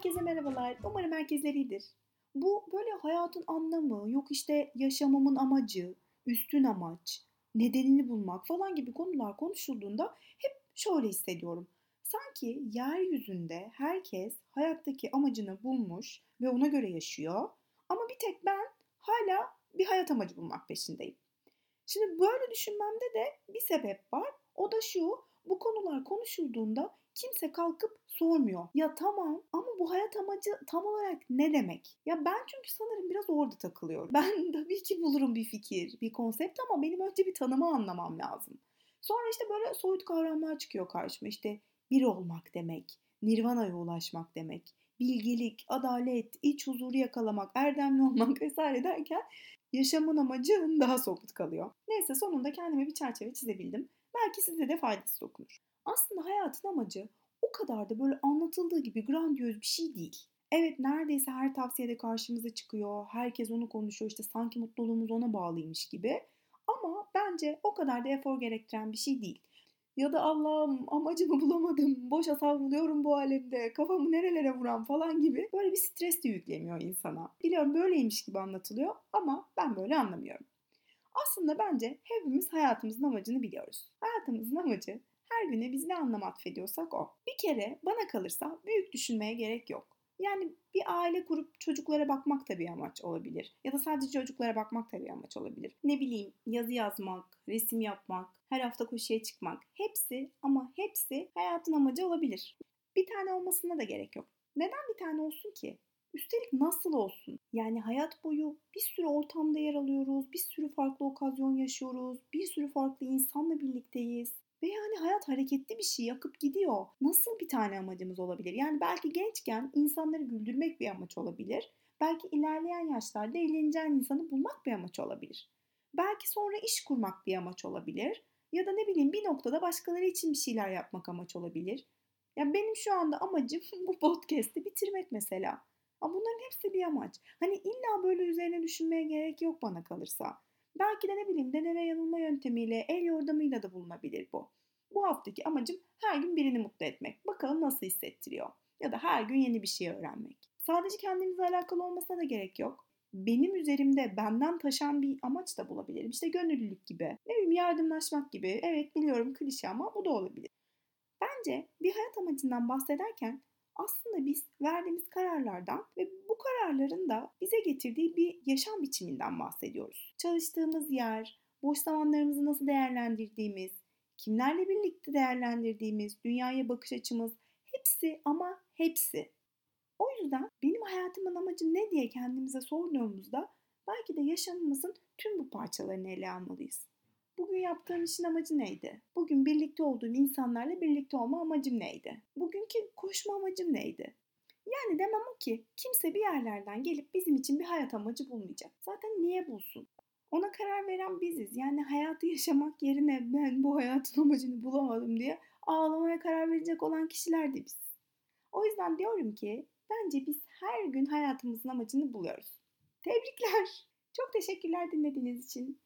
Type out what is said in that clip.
Herkese merhabalar. Umarım herkesler iyidir. Bu böyle hayatın anlamı, yok işte yaşamamın amacı, üstün amaç, nedenini bulmak falan gibi konular konuşulduğunda hep şöyle hissediyorum. Sanki yeryüzünde herkes hayattaki amacını bulmuş ve ona göre yaşıyor. Ama bir tek ben hala bir hayat amacı bulmak peşindeyim. Şimdi böyle düşünmemde de bir sebep var. O da şu, bu konular konuşulduğunda kimse kalkıp sormuyor. Ya tamam ama bu hayat amacı tam olarak ne demek? Ya ben çünkü sanırım biraz orada takılıyorum. Ben tabii ki bulurum bir fikir, bir konsept ama benim önce bir tanımı anlamam lazım. Sonra işte böyle soyut kavramlar çıkıyor karşıma. İşte bir olmak demek, nirvana'ya ulaşmak demek, bilgelik, adalet, iç huzuru yakalamak, erdemli olmak vesaire derken yaşamın amacı daha somut kalıyor. Neyse sonunda kendime bir çerçeve çizebildim. Belki size de faydası dokunur. Aslında hayatın amacı o kadar da böyle anlatıldığı gibi grandiyoz bir şey değil. Evet neredeyse her tavsiyede karşımıza çıkıyor. Herkes onu konuşuyor. İşte sanki mutluluğumuz ona bağlıymış gibi. Ama bence o kadar da efor gerektiren bir şey değil. Ya da Allah'ım amacımı bulamadım, boşa savruluyorum bu alemde, kafamı nerelere vuran falan gibi böyle bir stres de yüklemiyor insana. Biliyorum böyleymiş gibi anlatılıyor ama ben böyle anlamıyorum. Aslında bence hepimiz hayatımızın amacını biliyoruz. Hayatımızın amacı her güne biz ne anlam atfediyorsak o. Bir kere bana kalırsa büyük düşünmeye gerek yok. Yani bir aile kurup çocuklara bakmak da bir amaç olabilir. Ya da sadece çocuklara bakmak da bir amaç olabilir. Ne bileyim yazı yazmak, resim yapmak, her hafta koşuya çıkmak. Hepsi ama hepsi hayatın amacı olabilir. Bir tane olmasına da gerek yok. Neden bir tane olsun ki? Üstelik nasıl olsun? Yani hayat boyu bir sürü ortamda yer alıyoruz, bir sürü farklı okazyon yaşıyoruz, bir sürü farklı insanla birlikteyiz. Ve yani hayat hareketli bir şey, yakıp gidiyor. Nasıl bir tane amacımız olabilir? Yani belki gençken insanları güldürmek bir amaç olabilir. Belki ilerleyen yaşlarda eğleneceğin insanı bulmak bir amaç olabilir. Belki sonra iş kurmak bir amaç olabilir. Ya da ne bileyim bir noktada başkaları için bir şeyler yapmak amaç olabilir. Ya benim şu anda amacım bu podcast'i bitirmek mesela. Ama bunların hepsi bir amaç. Hani illa böyle üzerine düşünmeye gerek yok bana kalırsa. Belki de ne bileyim deneme yanılma yöntemiyle, el yordamıyla da bulunabilir bu. Bu haftaki amacım her gün birini mutlu etmek. Bakalım nasıl hissettiriyor. Ya da her gün yeni bir şey öğrenmek. Sadece kendimizle alakalı olmasına da gerek yok. Benim üzerimde benden taşan bir amaç da bulabilirim. İşte gönüllülük gibi, ne bileyim yardımlaşmak gibi. Evet biliyorum klişe ama bu da olabilir. Bence bir hayat amacından bahsederken aslında biz verdiğimiz kararlardan ve bu kararların da bize getirdiği bir yaşam biçiminden bahsediyoruz. Çalıştığımız yer, boş zamanlarımızı nasıl değerlendirdiğimiz, kimlerle birlikte değerlendirdiğimiz, dünyaya bakış açımız hepsi ama hepsi. O yüzden benim hayatımın amacı ne diye kendimize sorduğumuzda belki de yaşamımızın tüm bu parçalarını ele almalıyız. Bugün yaptığım işin amacı neydi? Bugün birlikte olduğum insanlarla birlikte olma amacım neydi? Bugünkü koşma amacım neydi? Yani demem o ki kimse bir yerlerden gelip bizim için bir hayat amacı bulmayacak. Zaten niye bulsun? Ona karar veren biziz. Yani hayatı yaşamak yerine ben bu hayatın amacını bulamadım diye ağlamaya karar verecek olan kişiler de biz. O yüzden diyorum ki bence biz her gün hayatımızın amacını buluyoruz. Tebrikler. Çok teşekkürler dinlediğiniz için.